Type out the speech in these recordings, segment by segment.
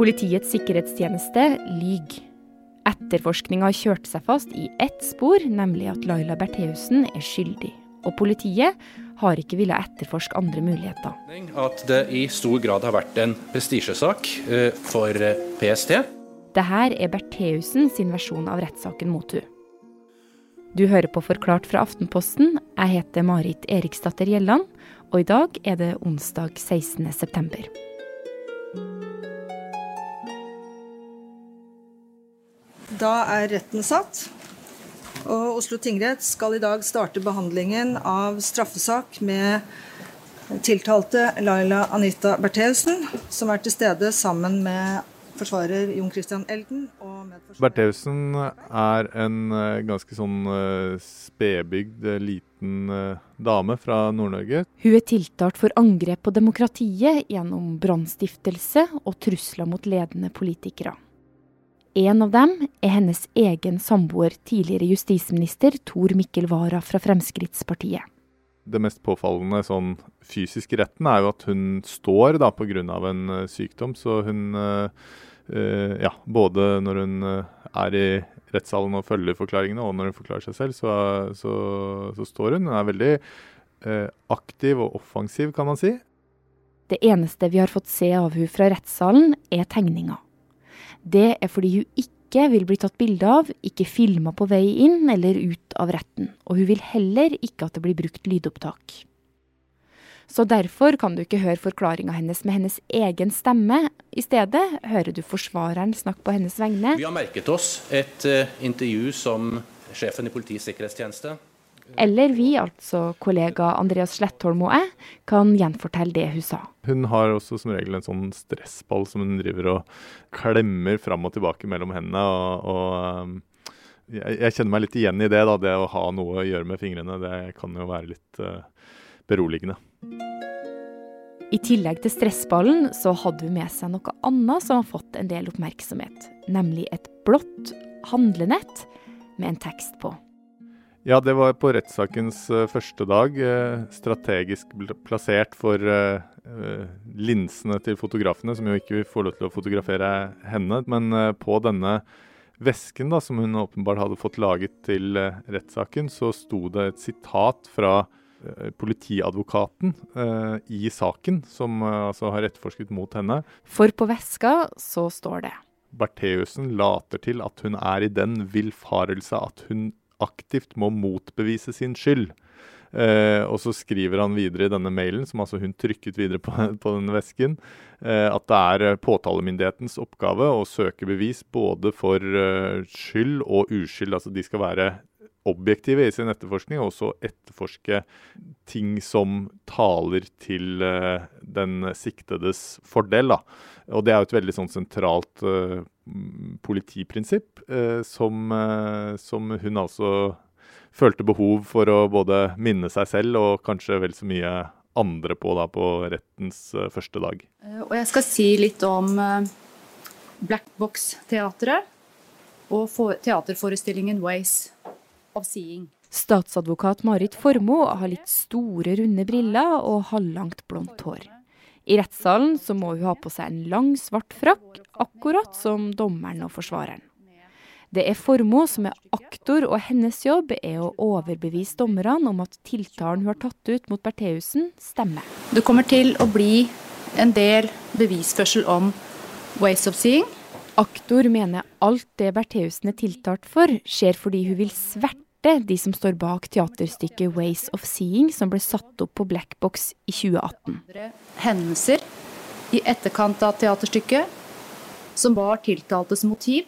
Politiets sikkerhetstjeneste lyver. Etterforskninga har kjørt seg fast i ett spor, nemlig at Laila Bertheussen er skyldig. Og politiet har ikke villet etterforske andre muligheter. At det i stor grad har vært en prestisjesak eh, for eh, PST. Dette er Bertheussen sin versjon av rettssaken mot henne. Du hører på Forklart fra Aftenposten. Jeg heter Marit Eriksdatter Gjelland, og i dag er det onsdag 16. september. Da er retten satt. Og Oslo tingrett skal i dag starte behandlingen av straffesak med tiltalte Laila Anita Bertheussen, som er til stede sammen med forsvarer Jon Christian Elden. Bertheussen er en uh, ganske sånn uh, spedbygd, uh, liten dame fra Nord-Norge. Hun er tiltalt for angrep på demokratiet gjennom brannstiftelse og trusler mot ledende politikere. En av dem er hennes egen samboer, tidligere justisminister Tor Mikkel Wara fra Fremskrittspartiet. Det mest påfallende sånn fysisk i retten er jo at hun står da pga. en uh, sykdom. Så hun uh, uh, Ja, både når hun er i rettssalen og følger forklaringene, og når hun forklarer seg selv, så, så, så står hun. Hun er veldig aktiv og offensiv, kan man si. Det eneste vi har fått se av hun fra rettssalen, er tegninger. Det er fordi hun ikke vil bli tatt bilde av, ikke filma på vei inn eller ut av retten. Og hun vil heller ikke at det blir brukt lydopptak. Så derfor kan du ikke høre forklaringa hennes med hennes egen stemme. I stedet hører du forsvareren snakke på hennes vegne. Vi har merket oss et uh, intervju som sjefen i Politiets sikkerhetstjeneste eller vi, altså kollega Andreas Slettholm og jeg, kan gjenfortelle det hun sa. Hun har også som regel en sånn stressball som hun driver og klemmer fram og tilbake mellom hendene. og, og jeg, jeg, kjenner meg litt igjen i det, da, det å ha noe å gjøre med fingrene. Det kan jo være litt uh, beroligende. I tillegg til stressballen så hadde hun med seg noe annet som har fått en del oppmerksomhet. Nemlig et blått handlenett med en tekst på. Ja, det var på rettssakens uh, første dag. Uh, strategisk plassert for uh, linsene til fotografene, som jo ikke får lov til å fotografere henne. Men på denne vesken da, som hun åpenbart hadde fått laget til rettssaken, så sto det et sitat fra politiadvokaten i saken, som altså har etterforsket mot henne. For på veska så står det Bertheussen later til at hun er i den villfarelse at hun aktivt må motbevise sin skyld. Eh, og så skriver han videre i denne mailen, som altså hun trykket videre på, på denne vesken, eh, at det er eh, påtalemyndighetens oppgave å søke bevis både for eh, skyld og uskyld. Altså de skal være objektive i sin etterforskning, og også etterforske ting som taler til uh, den siktedes fordel. Da. Og det er jo et veldig sånn sentralt uh, politiprinsipp uh, som, som, hun altså følte behov for å både minne seg selv og kanskje vel så mye andre på da på rettens første dag. Og jeg skal si litt om Black Box-teatret og teaterforestillingen Ways of seeing. Statsadvokat Marit Formoe har litt store, runde briller og halvlangt, blondt hår. I rettssalen så må hun ha på seg en lang, svart frakk, akkurat som dommeren og forsvareren. Det er Formoe som er aktor, og hennes jobb er å overbevise dommerne om at tiltalen hun har tatt ut mot Bertheussen, stemmer. Det kommer til å bli en del bevisførsel om ways of seeing. Aktor mener alt det Bertheussen er tiltalt for, skjer fordi hun vil sverte de som står bak teaterstykket 'Ways of Seeing', som ble satt opp på Black Box i 2018. Hendelser i etterkant av teaterstykket som var tiltaltes motiv,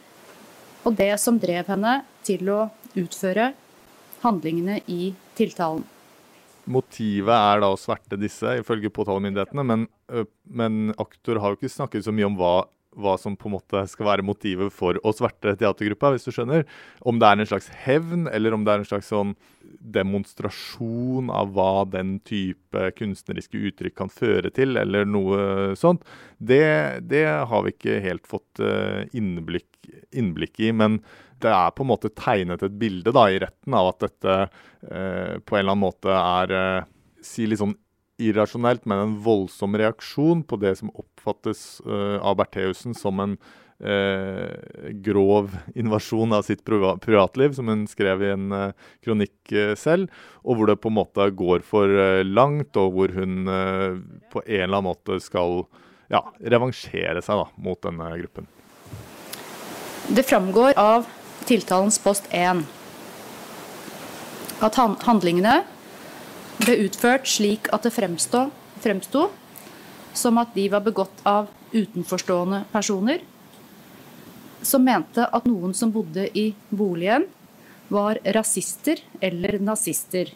og det som drev henne til å utføre handlingene i tiltalen. Motivet er da å sverte disse, ifølge påtalemyndighetene, men, men aktor har jo ikke snakket så mye om hva hva som på en måte skal være motivet for å sverte teatergruppa, hvis du skjønner. Om det er en slags hevn, eller om det er en slags sånn demonstrasjon av hva den type kunstneriske uttrykk kan føre til, eller noe sånt, det, det har vi ikke helt fått uh, innblikk, innblikk, i. Men det er på en måte tegnet et bilde da, i retten av at dette eh, på en eller annen måte er eh, si litt sånn irrasjonelt, men en voldsom reaksjon på det som oppfattes uh, av Bertheussen som en uh, grov invasjon av sitt privatliv, som hun skrev i en uh, kronikk selv, og hvor det på en måte går for langt, og hvor hun på en eller annen måte skal ja, revansjere seg da, mot denne gruppen. Det framgår av tiltalens post 1 at handlingene ble utført slik at det fremsto som at de var begått av utenforstående personer som mente at noen som bodde i boligen, var rasister eller nazister.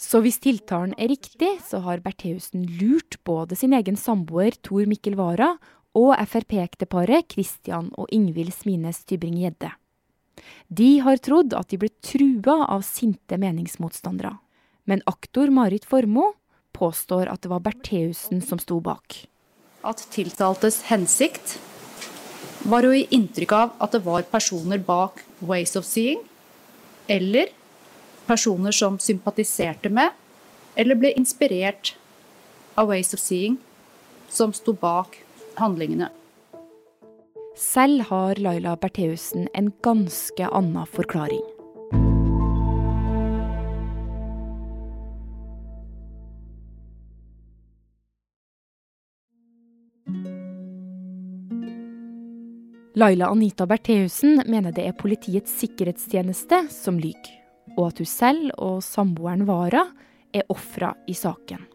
Så hvis tiltalen er riktig, så har Bertheussen lurt både sin egen samboer Tor Mikkel Wara og Frp-ekteparet Christian og Ingvild Smines Tybring-Gjedde. De har trodd at de ble trua av sinte meningsmotstandere. Men aktor Marit Formoe påstår at det var Bertheussen som sto bak. At tiltaltes hensikt var å gi inntrykk av at det var personer bak Ways of Seeing, eller personer som sympatiserte med eller ble inspirert av Ways of Seeing, som sto bak handlingene. Selv har Laila Bertheussen en ganske annen forklaring. Laila Anita Bertheussen mener det er Politiets sikkerhetstjeneste som lyver, og at hun selv og samboeren Vara er ofra i saken.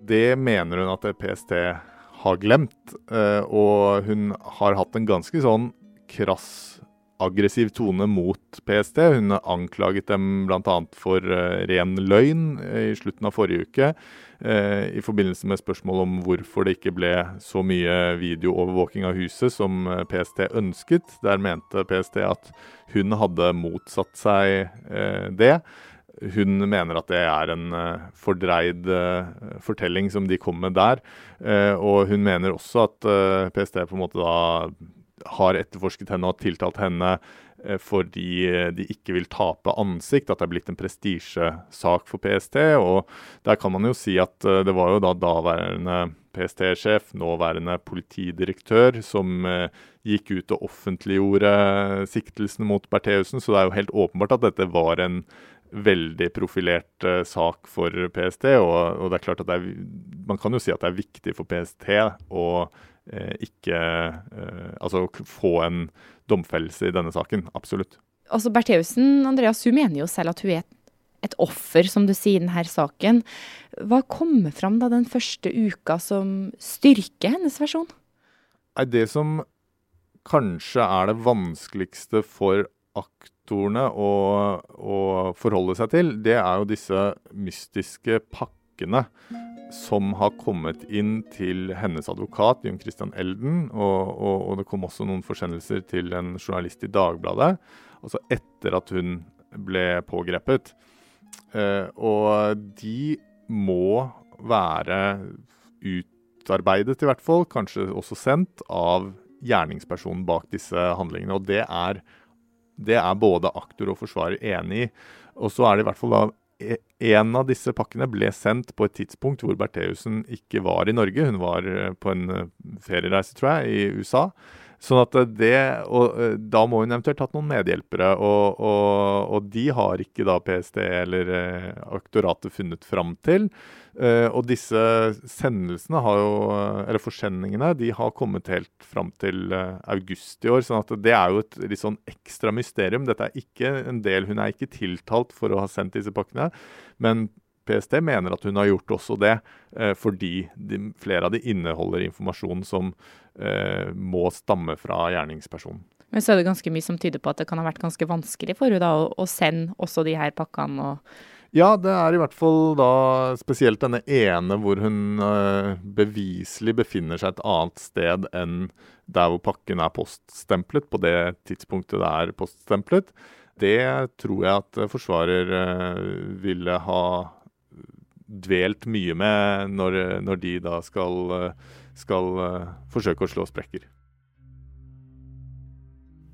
Det mener hun at PST har glemt, eh, og hun har hatt en ganske sånn krass aggressiv tone mot PST. Hun anklaget dem bl.a. for uh, ren løgn uh, i slutten av forrige uke. Uh, I forbindelse med spørsmål om hvorfor det ikke ble så mye videoovervåking av huset som PST ønsket. Der mente PST at hun hadde motsatt seg det. Hun mener at det er en fordreid fortelling som de kom med der. og hun mener også at PST på en måte da har etterforsket henne og tiltalt henne eh, fordi de ikke vil tape ansikt, at det er blitt en prestisjesak for PST. Og der kan man jo si at eh, det var jo da daværende PST-sjef, nåværende politidirektør, som eh, gikk ut og offentliggjorde siktelsene mot Bertheussen, så det er jo helt åpenbart at dette var en veldig profilert uh, sak for PST. Og, og, det er klart at er, man kan jo si at det er viktig for PST å Eh, ikke eh, Altså få en domfellelse i denne saken. Absolutt. Altså Bertheussen Andreas, hun mener jo selv at hun er et offer, som du sier i denne saken. Hva kommer fram da den første uka som styrker hennes versjon? Nei, Det som kanskje er det vanskeligste for aktorene å, å forholde seg til, det er jo disse mystiske pakkene som har kommet inn til hennes advokat, Jon Christian Elden. Og, og, og, det kom også noen forsendelser til en journalist i Dagbladet, altså etter at hun ble pågrepet. Eh, og de må være utarbeidet, i hvert fall, kanskje også sendt, av gjerningspersonen bak disse handlingene. Og det er, det er både aktor og forsvarer enig i. Og så er det i hvert fall da en av disse pakkene ble sendt på et tidspunkt hvor Bertheussen ikke var i Norge. Hun var eh, på en eh, feriereise, tror jeg, i USA. Sånn at det, og eh, Da må hun eventuelt hatt noen medhjelpere, og, og, og de har ikke da PST eller aktoratet funnet fram til. Og disse sendelsene har jo, eller forsendingene de har kommet helt fram til august i år. sånn at det er jo et litt sånn ekstra mysterium. Dette er ikke en del, Hun er ikke tiltalt for å ha sendt disse pakkene. Men PST mener at hun har gjort også det, uh, fordi de, flere av de inneholder informasjon som må stamme fra gjerningspersonen. Men så er det ganske mye som tyder på at det kan ha vært ganske vanskelig for henne å, å sende også de her pakkene. og ja, det er i hvert fall da spesielt denne ene hvor hun uh, beviselig befinner seg et annet sted enn der hvor pakken er poststemplet, på det tidspunktet det er poststemplet. Det tror jeg at forsvarer uh, ville ha dvelt mye med når, når de da skal, skal uh, forsøke å slå sprekker.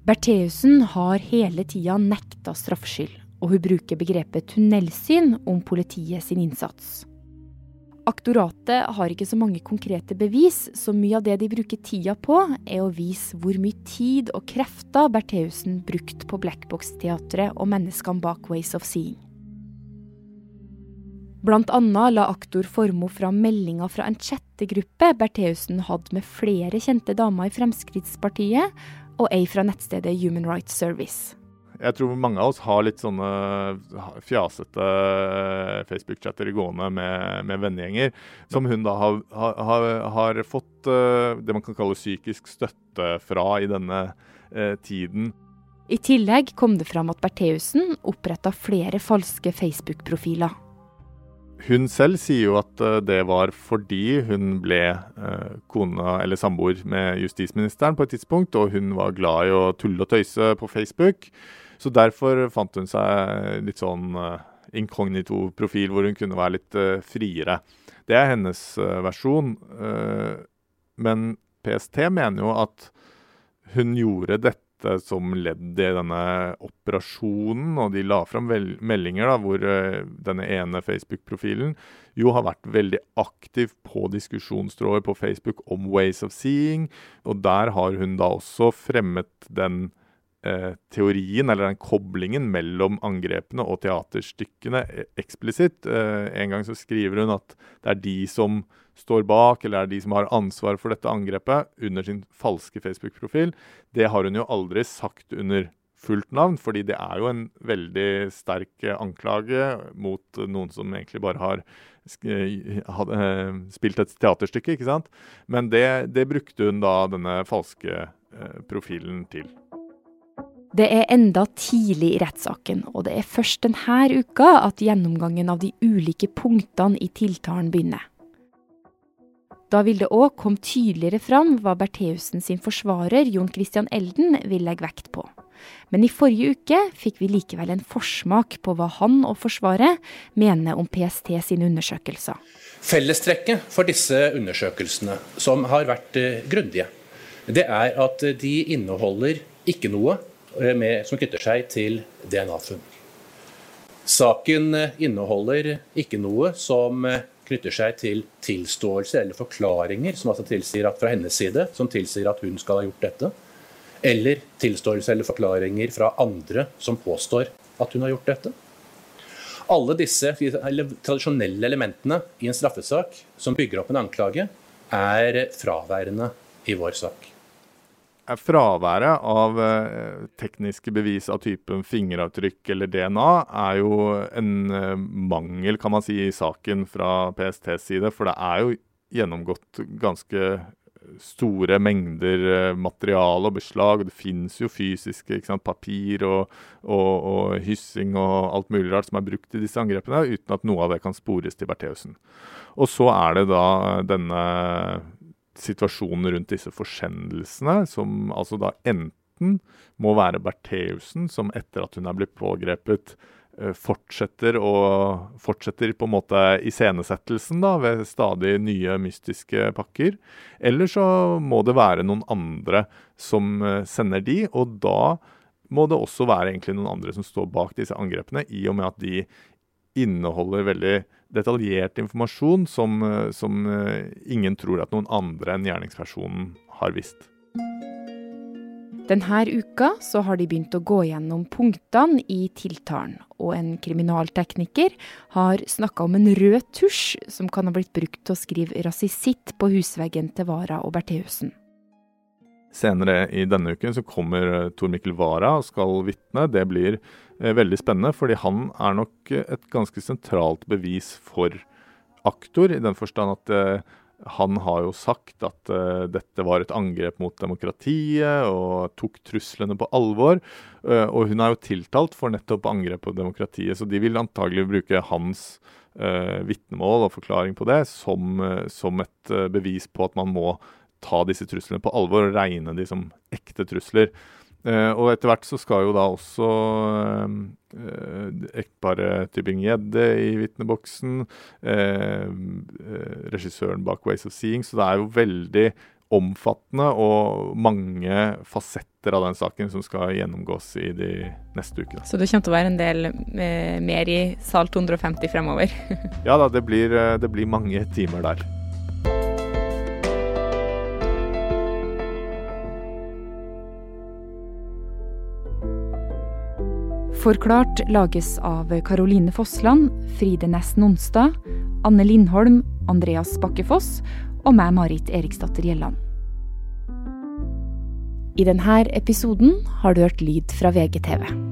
Bertheussen har hele tida nekta straffskyld og hun bruker begrepet tunnelsyn om politiet sin innsats. Aktoratet har ikke så mange konkrete bevis, så mye av det de bruker tida på, er å vise hvor mye tid og krefter Bertheussen brukte på Blackbox-teatret og menneskene bak Ways of Seeing. Blant annet la aktor Formoe fram meldinger fra en chattegruppe Bertheussen hadde med flere kjente damer i Fremskrittspartiet, og ei fra nettstedet Human Rights Service. Jeg tror mange av oss har litt sånne fjasete eh, Facebook-chatter gående med, med vennegjenger, som hun da har, har, har fått uh, det man kan kalle psykisk støtte fra i denne uh, tiden. I tillegg kom det fram at Bertheussen oppretta flere falske Facebook-profiler. Hun selv sier jo at det var fordi hun ble uh, kona eller samboer med justisministeren på et tidspunkt, og hun var glad i å tulle og tøyse på Facebook. Så derfor fant hun seg litt sånn uh, inkognito-profil hvor hun kunne være litt friere. Det er hennes versjon. men PST mener jo at hun gjorde dette som ledd i denne operasjonen, og de la fram meldinger da, hvor denne ene Facebook-profilen jo har vært veldig aktiv på diskusjonstråder på Facebook om Ways of Seeing, og der har hun da også fremmet den Eh, teorien, eller den koblingen mellom angrepene og teaterstykkene e, eksplisitt. Eh, en gang så skriver hun at det er de som står bak, eller er de som har ansvar for dette angrepet, under sin falske Facebook-profil. Det har hun jo aldri sagt under fullt navn, fordi det er jo en veldig sterk anklage mot noen som egentlig bare har eh, spilt et teaterstykke, ikke sant. Men det, det brukte hun da denne falske profilen til. Det er enda tidlig i rettssaken, og det er først denne uka at gjennomgangen av de ulike punktene i tiltalen begynner. Da vil det òg komme tydeligere fram hva Bertheussen sin forsvarer Jon Christian Elden vil legge vekt på. Men i forrige uke fikk vi likevel en forsmak på hva han og Forsvaret mener om PST sine undersøkelser. Fellestrekket for disse undersøkelsene, som har vært uh, grundige, det er at de inneholder ikke noe Eh, med, som knytter seg til DNA-funn. Saken eh, inneholder ikke noe som eh, knytter seg til tilståelse eller forklaringer som altså tilsier at fra hennes side, som tilsier at hun skal ha gjort dette. Eller tilståelse eller forklaringer fra andre som påstår at hun har gjort dette. Alle disse tradisjonelle elementene i en straffesak som bygger opp en anklage, er fraværende i vår sak fraværet av eh, tekniske bevis av typen fingeravtrykk eller DNA er jo en eh, mangel, kan man si, i saken fra PSTs side. For det er jo gjennomgått ganske store mengder eh, materiale og beslag. Det finnes jo fysiske sant, papir og, og, og, hyssing og alt mulig rart som er brukt i disse angrepene, uten at noe av det kan spores til Bertheussen. Og så er det da denne situasjonen rundt disse forsendelsene, som altså da enten må være Bertheussen, som etter at hun er blitt pågrepet, eh, fortsetter, og, fortsetter på en måte iscenesettelsen da, ved stadig nye mystiske pakker. Eller så må det være noen andre som eh, sender de, og da må det også være egentlig noen andre som står bak disse angrepene, i og med at de inneholder veldig detaljert informasjon som, eh, som eh, ingen tror at noen andre enn gjerningspersonen har visst. Denne uka så har de begynt å gå gjennom punktene i tiltalen, og en kriminaltekniker har snakka om en rød tusj som kan ha blitt brukt til å skrive rasisitt på husveggen til Vara og Bertheussen. Senere i denne uken så kommer eh, Tor Mikkel Wara og skal vitne. Det blir veldig spennende, fordi han er nok et ganske sentralt bevis for aktor, i den forstand at uh, han har jo sagt at uh, dette var et angrep mot demokratiet, og tok truslene på alvor. Uh, og hun er jo tiltalt for nettopp angrep på demokratiet, så de vil antagelig bruke hans uh, vitnemål og forklaring på det som, som et bevis på at man må ta disse truslene på alvor og regne de som ekte trusler. Uh, og etter hvert så skal jo da også eh, ekteparet Tybing-Gjedde i vitneboksen. Uh, regissøren bak 'Ways of Seeing'. Så det er jo veldig omfattende og mange fasetter av den saken som skal gjennomgås i de neste ukene. Så det kommer til å være en del eh, mer i sal 250 fremover? ja da, det blir, eh, det blir mange timer der. Forklart lages av Caroline Fossland, Fride Næss Nonstad, Anne Lindholm, Andreas Bakkefoss og meg, Marit Eriksdatter Gjelland. I denne episoden har du hørt lyd fra VGTV.